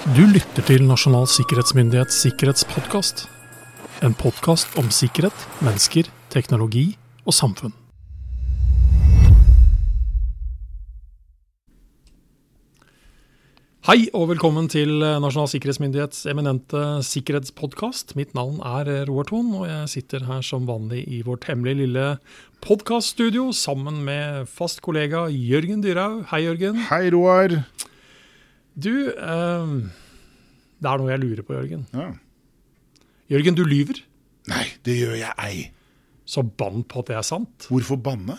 Du lytter til Nasjonal sikkerhetsmyndighets sikkerhetspodkast. En podkast om sikkerhet, mennesker, teknologi og samfunn. Hei og velkommen til Nasjonal sikkerhetsmyndighets eminente sikkerhetspodkast. Mitt navn er Roar Thon, og jeg sitter her som vanlig i vårt hemmelige lille podkaststudio sammen med fast kollega Jørgen Dyrhaug. Hei, Jørgen. Hei, Roar. Du, eh, det er noe jeg lurer på, Jørgen. Ja. Jørgen, du lyver. Nei, det gjør jeg ei. Så bann på at det er sant. Hvorfor banne?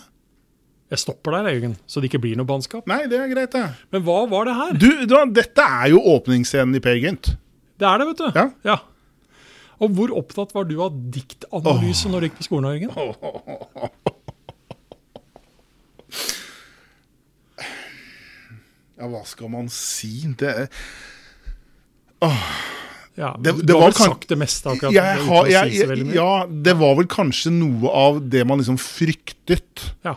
Jeg stopper der, Jørgen, så det ikke blir noe bannskap. Nei, det er greit, det. Men hva var det her? Du, da, dette er jo åpningsscenen i Per Gynt. Det er det, vet du. Ja. ja. Og hvor opptatt var du av diktanalyse når du gikk på skolen, Jørgen? Ja, hva skal man si? Det Ja, Det- du har var vel kan- sagt det meste akkurat. jeg uten har, jeg, jeg. Ja, det var vel kanskje noe av det man liksom fryktet. Ja.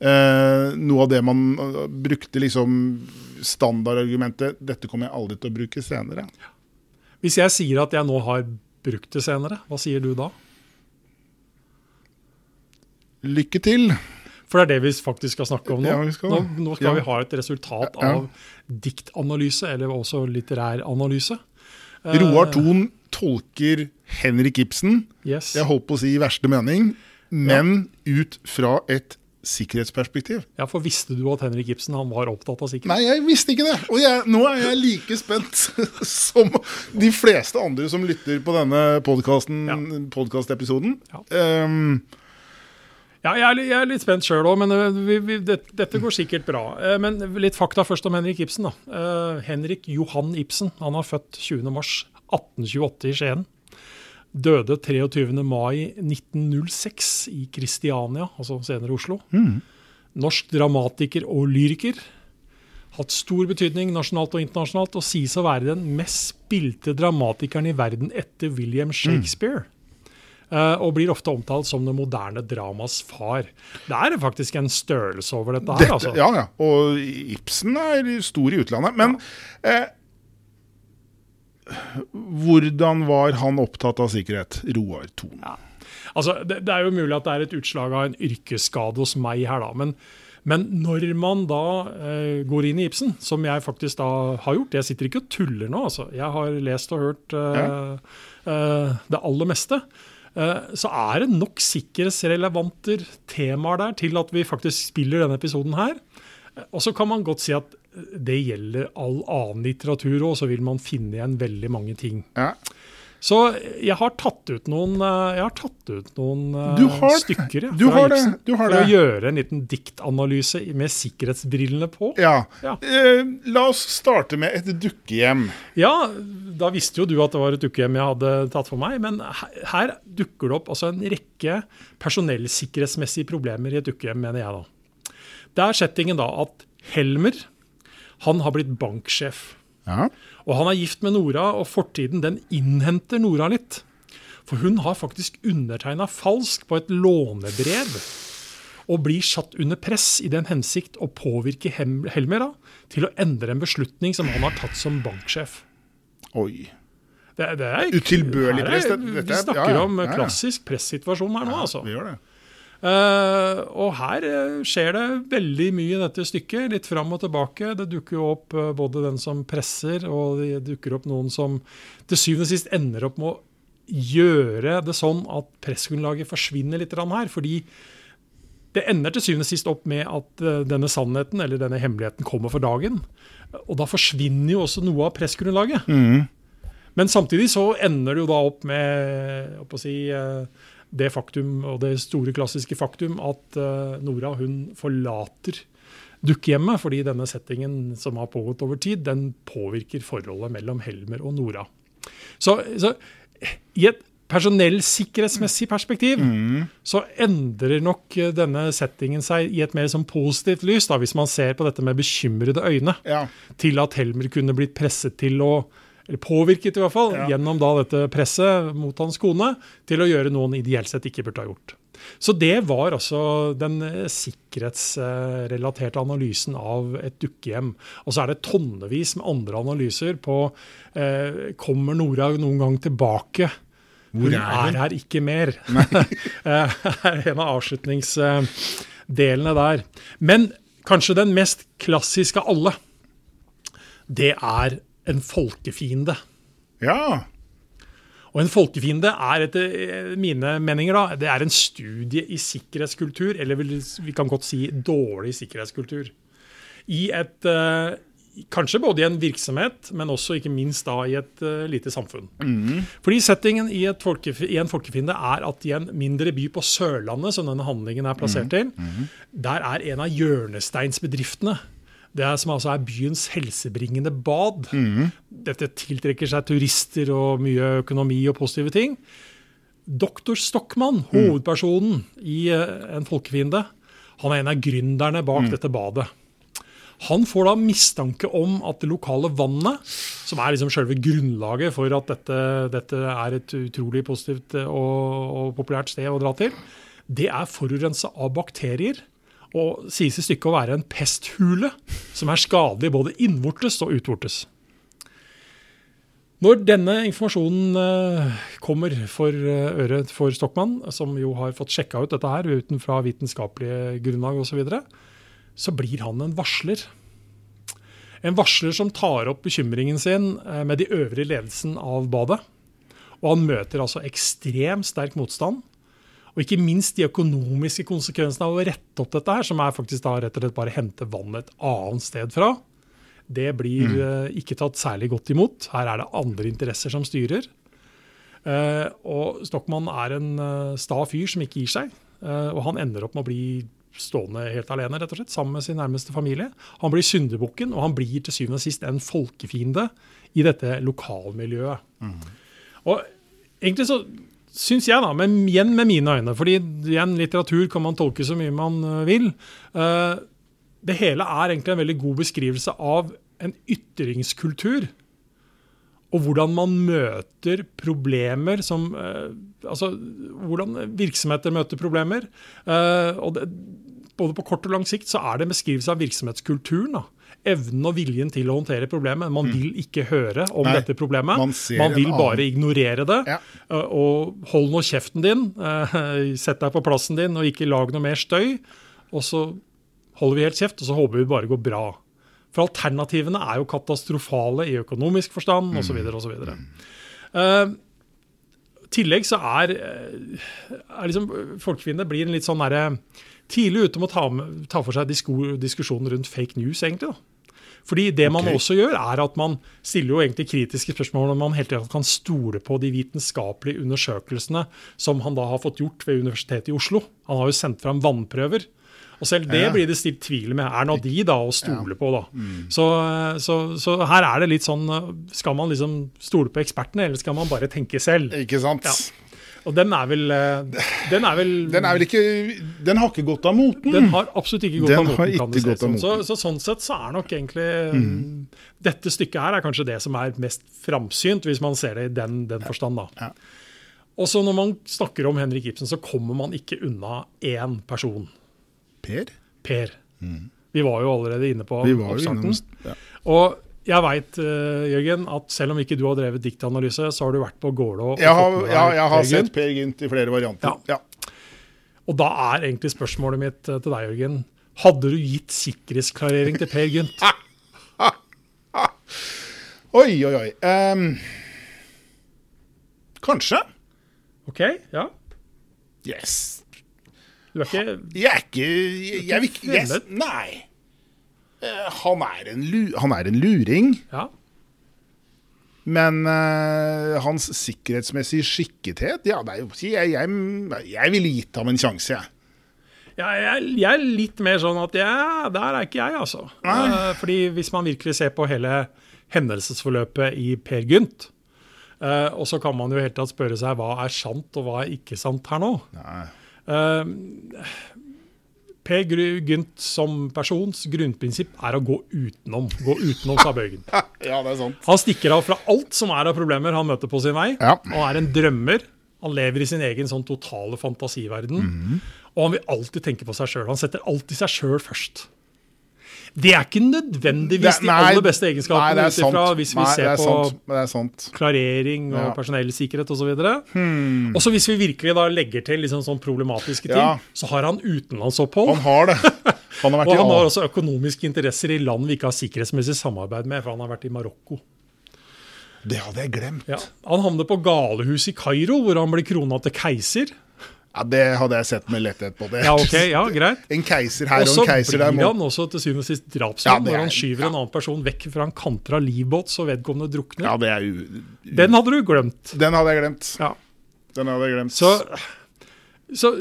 Eh, noe av det man eh, brukte liksom standardargumentet 'dette kommer jeg aldri til å bruke senere'. Hvis jeg sier at jeg nå har brukt det senere, hva sier du da? Lykke til. For det er det vi faktisk skal snakke om nå. Ja, skal nå, nå skal Ja. vi ha et resultat av diktanalyse, eller også litterær analyse. Eh, Roar Thon tolker Henrik Ibsen, Yes. jeg holdt på å si i verste mening, men ut fra et sikkerhetsperspektiv. Ja, for visste du at Henrik Ibsen han var opptatt av sikkerhet? Nei, jeg visste ikke det. Og jeg, nå er jeg like spent som de fleste andre som lytter på denne podkastepisoden. Ja. Ehm, Ja, jeg er, li- jeg er litt spent sjøl òg, men øh, vi, vi, det, dette går sikkert bra. Eh, Men litt fakta først om Henrik Ibsen. da. Eh, Henrik Johan Ibsen han er født 20.3.1828 i Skien. Døde 23. mai 1906 i Kristiania, altså senere Oslo. Norsk dramatiker og lyriker. Hatt stor betydning nasjonalt og internasjonalt, og sies å være den mest spilte dramatikeren i verden etter William Shakespeare. Eh, og blir ofte omtalt som det moderne dramas far. Det er faktisk en størrelse over dette her. dette, altså. Ja, ja. Og Ibsen er stor i utlandet. Men eh, hvordan var han opptatt av sikkerhet? Roar Thon. Altså, det, det er jo mulig at det er et utslag av en yrkesskade hos meg her, da. Men, men når man da eh, går inn i Ibsen, som jeg faktisk da har gjort Jeg sitter ikke og tuller nå, altså. Jeg har lest og hørt eh, eh, det aller meste. Eh, så er det nok sikkerhetsrelevanter temaer der til at vi faktisk spiller denne episoden her. Eh, Og så kan man godt si at det gjelder all annen litteratur òg, så vil man finne igjen veldig mange ting. Ja. Så jeg har tatt ut noen, eh, jeg har tatt ut noen eh, Du har stykker ja, Du har det. Du har for det. å gjøre en liten diktanalyse med sikkerhetsbrillene på. Ja. Ja. Eh, la oss starte med et dukkehjem. Ja, da visste jo du at det var et dukkehjem jeg hadde tatt for meg, men her, her dukker det opp altså en rekke personellsikkerhetsmessige problemer i et dukkehjem, mener jeg da. Det er settingen da at Helmer, han har blitt banksjef. Ja. Og han er gift med Nora, og fortiden den innhenter Nora litt. For hun har faktisk undertegna falsk på et lånebrev. Og blir satt under press i den hensikt å påvirke Helmer da, til å endre en beslutning som han har tatt som banksjef. Oi. Det, det er, Utilbørlig press, Vi er- snakker ja, ja, om klassisk pressituasjon her nå, altså. Vi gjør det. Eh, og her eh, skjer det veldig mye i dette stykket, litt fram og tilbake. Det dukker jo opp eh, både den som presser, og det dukker opp noen som til syvende og sist ender opp med å gjøre det sånn at pressgrunnlaget forsvinner litt her. Fordi det ender til syvende og sist opp med at denne sannheten eller denne hemmeligheten kommer for dagen. Og da forsvinner jo også noe av pressgrunnlaget. Men samtidig så ender det jo da opp med å si, det faktum, og det store klassiske faktum, at eh, Nora hun forlater dukkehjemmet, fordi denne settingen som har pågått over tid, den påvirker forholdet mellom Helmer og Nora. Så, så i et personellsikkerhetsmessig perspektiv så endrer nok eh, denne settingen seg i et mer sånn positivt lys, da, hvis man ser på dette med bekymrede øyne Ja. til at Helmer kunne blitt presset til å eller påvirket i hvert fall, Ja. gjennom da dette presset mot hans kone, til å gjøre noe han ideelt sett ikke burde ha gjort. Så det var altså den eh, sikkerhetsrelaterte analysen av et dukkehjem. Og så er det tonnevis med andre analyser på eh, kommer Nora noen gang tilbake. Hvor Hun er er her ikke mer. Eh, en av avslutningsdelene der. Men kanskje den mest klassiske av alle, det er en folkefiende. Ja. Og en folkefiende er etter eh, mine meninger da, det er en studie i sikkerhetskultur, eller vi kan godt si dårlig sikkerhetskultur. I et, eh, kanskje både i en virksomhet, men også ikke minst da i et eh, lite samfunn. Fordi settingen i, et folkef i en folkefiende er at i en mindre by på Sørlandet, som denne handlingen er plassert til, der er en av hjørnesteinsbedriftene. Det er, som altså er byens helsebringende bad. Dette tiltrekker seg turister og mye økonomi og positive ting. Doktor Stockmann, hovedpersonen i eh, En folkefiende, han er en av gründerne bak dette badet. Han får da mistanke om at det lokale vannet, som er liksom selve grunnlaget for at dette, dette er et utrolig positivt og, og populært sted å dra til, det er forurensa av bakterier. Og sies i stykket å være en pesthule som er skadelig både innvortes og utvortes. Når denne informasjonen eh, kommer for eh, øret for Stockmann, som jo har fått sjekka ut dette her utenfra vitenskapelige grunnlag osv., så, videre, så blir han en varsler. En varsler som tar opp bekymringen sin eh, med de øvrige ledelsen av badet. Og han møter altså ekstremt sterk motstand. Og ikke minst de økonomiske konsekvensene av å rette opp dette, her, som er faktisk da rett og slett bare hente vann et annet sted fra. Det blir eh, ikke tatt særlig godt imot. Her er det andre interesser som styrer. Uh, og Stockmann er en uh, sta fyr som ikke gir seg. Og han ender opp med å bli stående helt alene, rett og slett, sammen med sin nærmeste familie. Han blir syndebukken, og han blir til syvende og sist en folkefiende i dette lokalmiljøet. Og egentlig så syns jeg, da, men igjen med mine øyne, fordi igjen litteratur kan man tolke så mye man øh, vil. eh, det hele er egentlig en veldig god beskrivelse av en ytringskultur. Og hvordan man møter problemer som eh, Altså hvordan virksomheter møter problemer. Eh, og det, både på kort og lang sikt så er det en beskrivelse av virksomhetskulturen. da. Evnen og viljen til å håndtere problemet. Man vil ikke høre om Nei, dette problemet. man Man vil bare ignorere det. Ja. Eh, Og hold nå kjeften din. eh, Sett deg på plassen din og ikke lag noe mer støy. Og så holder vi helt kjeft, og så håper vi bare går bra. For alternativene er jo katastrofale i økonomisk forstand osv. osv. Uh, I tillegg så er, eh, er liksom, Folkekvinner blir en litt sånn derre tidlig ute med å ta, med, ta for seg diskusjonen rundt fake news, egentlig. da. Fordi det man også gjør, er at man stiller jo egentlig kritiske spørsmål om man helt enkelt kan stole på de vitenskapelige undersøkelsene som han da har fått gjort ved Universitetet i Oslo. Han har jo sendt fram vannprøver. Og selv det blir det stilt tvil med. Er nå de da å stole på, da? Så, så, så her er det litt sånn Skal man liksom stole på ekspertene, eller skal man bare tenke selv? Ikke sant? Ja. Og den er vel eh, Den er vel Den er vel ikke Den har ikke gått av moten. den har absolutt ikke gått Den av moten. kan det se ut. Så, så sånn sett så er nok egentlig Dette stykket her er kanskje det som er mest framsynt, hvis man ser det i den, den forstand. da. Ja. Og så når man snakker om Henrik Ibsen, så kommer man ikke unna én person. Per? Per. Vi var jo allerede inne på Mm. Oppstarten. ja. Og jeg veit, Jørgen, at selv om ikke du har drevet diktanalyse, så har du vært på Gålå Jeg har, fått ja, jeg har sett Per Gynt i flere varianter. Ja. Ja. Og da er egentlig spørsmålet mitt eh, til deg, Jørgen. Hadde du gitt sikkerhetsklarering til Per Gynt? Oi, oi, oi. Um, kanskje? OK? Ja. Yes. Du er ikke Jeg er ikke Jeg, jeg ikke jeg Fremmed? Nei. Eh, han, er en han er en luring, Ja. men uh, hans sikkerhetsmessige skikkethet Ja, det er jo jeg, jeg, jeg ville gitt ham en sjanse, jeg. Ja, jeg, jeg er litt mer sånn at ja, der er ikke jeg, altså. Uh, fordi hvis man virkelig ser på hele hendelsesforløpet i Per Gynt, uh, og så kan man jo helt tatt spørre seg hva er sant og hva er ikke sant her nå. Nei. Eh, Per Gynt som persons grunnprinsipp er å gå utenom. Gå utenom, sa Bøygen. Ja, det er sant. Han stikker av fra alt som er av problemer han møter på sin vei, Ja. og er en drømmer Han lever i sin egen sånn totale fantasiverden. Mhm. Og han vil alltid tenke på seg sjøl. Han setter alltid seg sjøl først. Det er ikke nødvendigvis Det- de aller beste Nei, egenskapene ut ifra hvis vi Nei, ser er på er klarering og Ja. Hmm. personellsikkerhet osv. Og så hvis vi virkelig da legger til liksom sånn problematiske ting, Ja. så har han utenlandsopphold. Han har det. Han har og han har også økonomiske interesser i land vi ikke har sikkerhetsmessig samarbeid med, for han har vært i Marokko. Det hadde jeg glemt. Ja. Han havner på galehuset i Kairo, hvor han blir krona til keiser. Ja, Det hadde jeg sett med letthet på. det. Ja, ok, ja, greit. En keiser her Og en keiser der. Og så blir han også til syvende og sist drapsmann, ja, når han skyver ja. en annen person vekk fra en kantra livbåt så vedkommende drukner. Ja, det er jo Den hadde du glemt. Den hadde jeg glemt. Ja. Den hadde jeg glemt. Så, så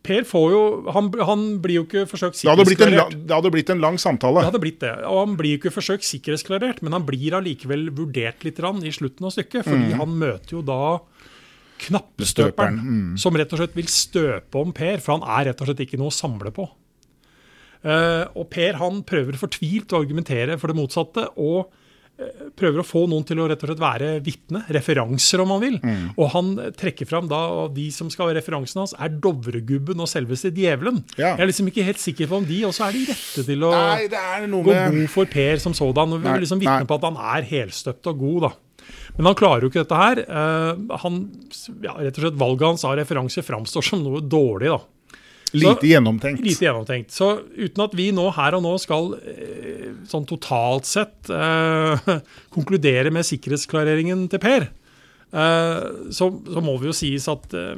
Per får jo han, han blir jo ikke forsøkt sikkerhetsklarert. det hadde blitt en lang samtale. Det hadde blitt det. Og han blir jo ikke forsøkt sikkerhetsklarert, men han blir allikevel vurdert litt i slutten av stykket. Fordi han møter jo da knappestøperen, Mm. som rett og slett vil støpe om Per, for han er rett og slett ikke noe å samle på. Uh, og Per han prøver fortvilt å argumentere for det motsatte, og uh, prøver å få noen til å rett og slett være vitne, referanser om han vil. Og han trekker fram da, og de som skal være referansen hans, er Dovregubben og selveste djevelen. Ja. Jeg er liksom ikke helt sikker på om de også er de rette til å Nei, gå med god for Per som sådan. og Vi vil liksom vitne på at han er helstøpt og god. da. Men han klarer jo ikke dette her. Eh, han, ja, rett og slett Valget hans av referanse framstår som noe dårlig. da. lite gjennomtenkt. Lite gjennomtenkt. Så uten at vi nå her og nå skal eh, sånn totalt sett eh, konkludere med sikkerhetsklareringen til Per, eh, så, så må vi jo sies at eh,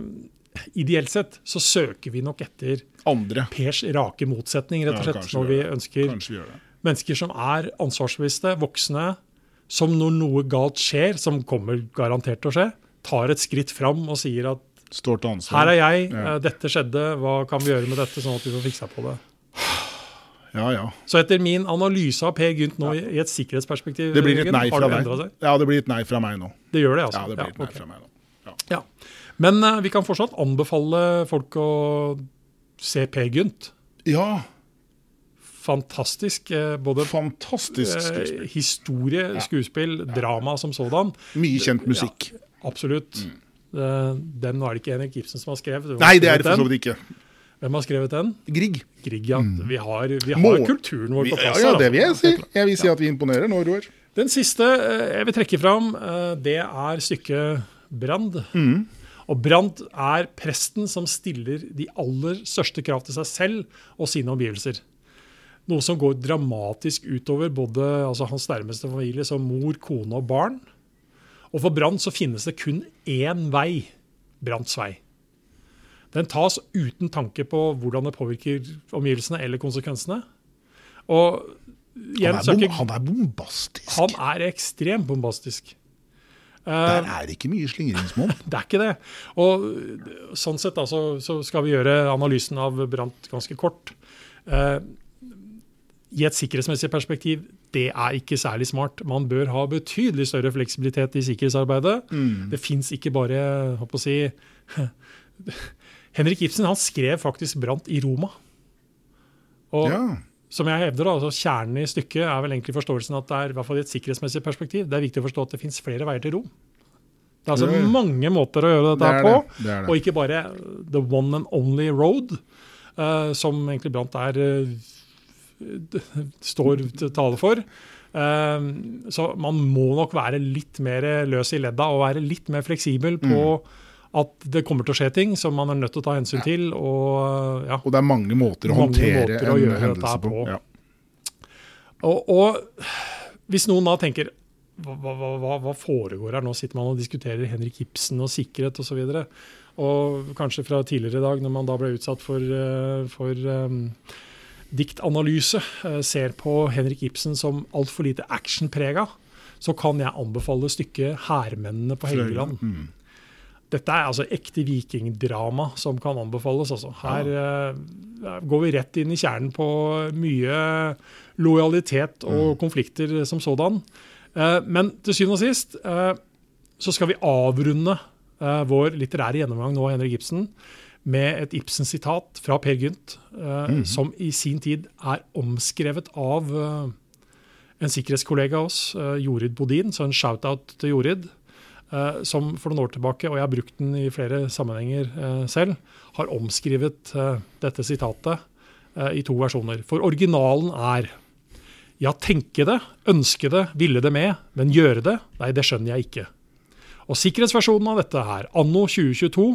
ideelt sett så søker vi nok etter Andre. Pers rake motsetning, rett og slett, ja, når vi ønsker vi mennesker som er ansvarsbevisste, voksne, som når noe galt skjer, som kommer garantert til å skje, tar et skritt fram og sier at her er jeg, Ja. eh, dette skjedde, hva kan vi gjøre med dette, sånn at vi får fiksa på det. Ja, ja. Så etter min analyse av Per Gynt nå i et sikkerhetsperspektiv, Det blir et nei fra deg. Ja, det blir et nei fra meg nå. Det gjør det, altså? Ja, det blir et nei okay. fra meg nå. Ja. Ja. Men uh, vi kan fortsatt anbefale folk å se Per Gynt. ja, Fantastisk. eh, Både fantastisk eh, skuespill. historie, skuespill, drama som sådan. Mye kjent musikk. Absolutt. Mm. Den var det ikke Henrik Ibsen som har skrevet. Mm. Nei, det er det for så vidt ikke. Hvem har skrevet den? Grieg. Grieg, ja. Vi har, vi har kulturen vår på plass. ja, ja, det vil jeg si. Jeg vil si at vi imponerer nå, Roar. Den siste eh, jeg vil trekke fram, eh, det er stykket Brand. Mm. Og Brand er presten som stiller de aller største krav til seg selv og sine omgivelser. Noe som går dramatisk utover både altså hans nærmeste familie, som mor, kone og barn. Og for Brandt så finnes det kun én vei. Brandts vei. Den tas uten tanke på hvordan det påvirker omgivelsene eller konsekvensene. Og igjen, Han er, bom, han er bombastisk. han er ekstremt bombastisk. Der Eh, er det ikke mye slingringsmonn. det er ikke det. Og sånn sett da, så, så skal vi gjøre analysen av Brant ganske kort. Eh, I et sikkerhetsmessig perspektiv, det er ikke særlig smart. Man bør ha betydelig større fleksibilitet i sikkerhetsarbeidet. Mm. Det fins ikke bare håper å si, Henrik Ibsen han skrev faktisk Brant i Roma. Og Ja. som jeg hevder, da, altså kjernen i stykket er vel egentlig forståelsen at det er i hvert fall i et sikkerhetsmessig perspektiv, det er viktig å forstå at det fins flere veier til Rom. Det er altså Det mange måter å gjøre Det dette er på, det. det, og ikke bare the one and only road, uh, som egentlig Brant er d- står til tale for. Eh, så man må nok være litt mer løs i ledda og være litt mer fleksibel på Mm. at det kommer til å skje ting som man er nødt til å ta hensyn til. og ja, Og det er mange måter å Mange håndtere måter å en hendelse på. på. Ja. Og, og hvis noen da tenker hva, hva, hva, foregår her? Nå sitter man og diskuterer Henrik Ibsen og sikkerhet osv. Og, så og kanskje fra tidligere i dag, når man da ble utsatt for, eh, for um, diktanalyse, eh, ser på Henrik Ibsen som altfor lite actionprega, så kan jeg anbefale stykket 'Hærmennene på Helgeland'. Mm. Dette er altså ekte vikingdrama som kan anbefales. Altså. Her uh, går vi rett inn i kjernen på mye lojalitet og konflikter som sådan. Uh, men til syvende og sist uh, så skal vi avrunde vår litterære gjennomgang nå av Henrik Ibsen med et Ibsen-sitat fra Per Gynt, eh, som i sin tid er omskrevet av uh, en sikkerhetskollega av oss, uh, Jorid Bodin, så en shout-out til Jorid. som for noen år tilbake, og jeg har brukt den i flere sammenhenger selv, har omskrevet dette sitatet i to versjoner. For originalen er ja, tenke det, ønske det, ville det med, men gjøre det, nei, det skjønner jeg ikke. Og sikkerhetsversjonen av dette her, anno 2022,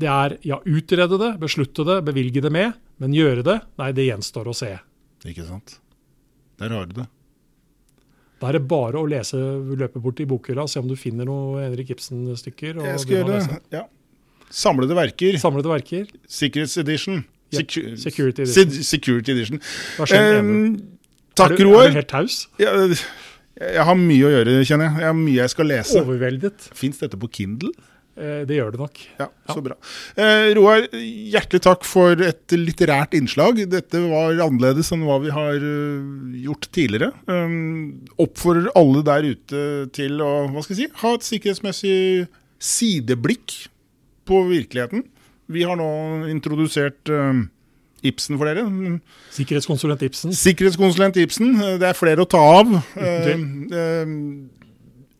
det er ja, utrede det, beslutte det, bevilge det med, men gjøre det, nei, det gjenstår å se. Ikke sant. Der har du det. Da er det bare å lese, løpe bort i bokhylla, se om du finner noen Henrik Ibsen-stykker. Jeg skal gjøre det. Ja. Samlede verker. Samlede verker. Sikkerhetsedition. Ja, Secu- security edition. Se- Security edition. Hva skjer med Um, takk, Roar. er du helt taus? Jeg, jeg har mye å gjøre, kjenner jeg. Jeg har mye jeg skal lese. Overveldet? Fins dette på Kindle? Eh, det gjør det nok. Ja, så bra. Eh, Roar, hjertelig takk for et litterært innslag. Dette var annerledes enn hva vi har eh, gjort tidligere. Um, oppfordrer alle der ute til å hva skal jeg si, ha et sikkerhetsmessig sideblikk på virkeligheten. Vi har nå introdusert um, Ibsen for dere. Sikkerhetskonsulent Ibsen. Sikkerhetskonsulent Ibsen. Det er flere å ta av. Uh,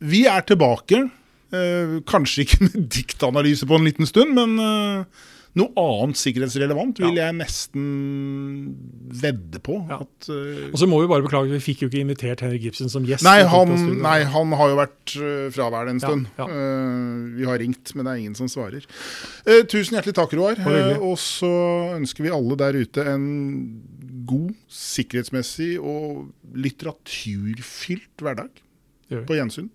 vi er tilbake. Eh, kanskje ikke med diktanalyse på en liten stund, men eh, noe annet sikkerhetsrelevant vil jeg nesten vedde på. Ja. At, eh, Og så må vi bare beklage, vi fikk jo ikke invitert Henrik Ibsen som gjest. nei, han, nei, han har jo vært uh, fraværende en stund. ja. Eh, vi har ringt, men det er ingen som svarer. Eh, tusen hjertelig takk, Roar. Og så ønsker vi alle der ute en god, sikkerhetsmessig og litteraturfylt hverdag. På gjensyn.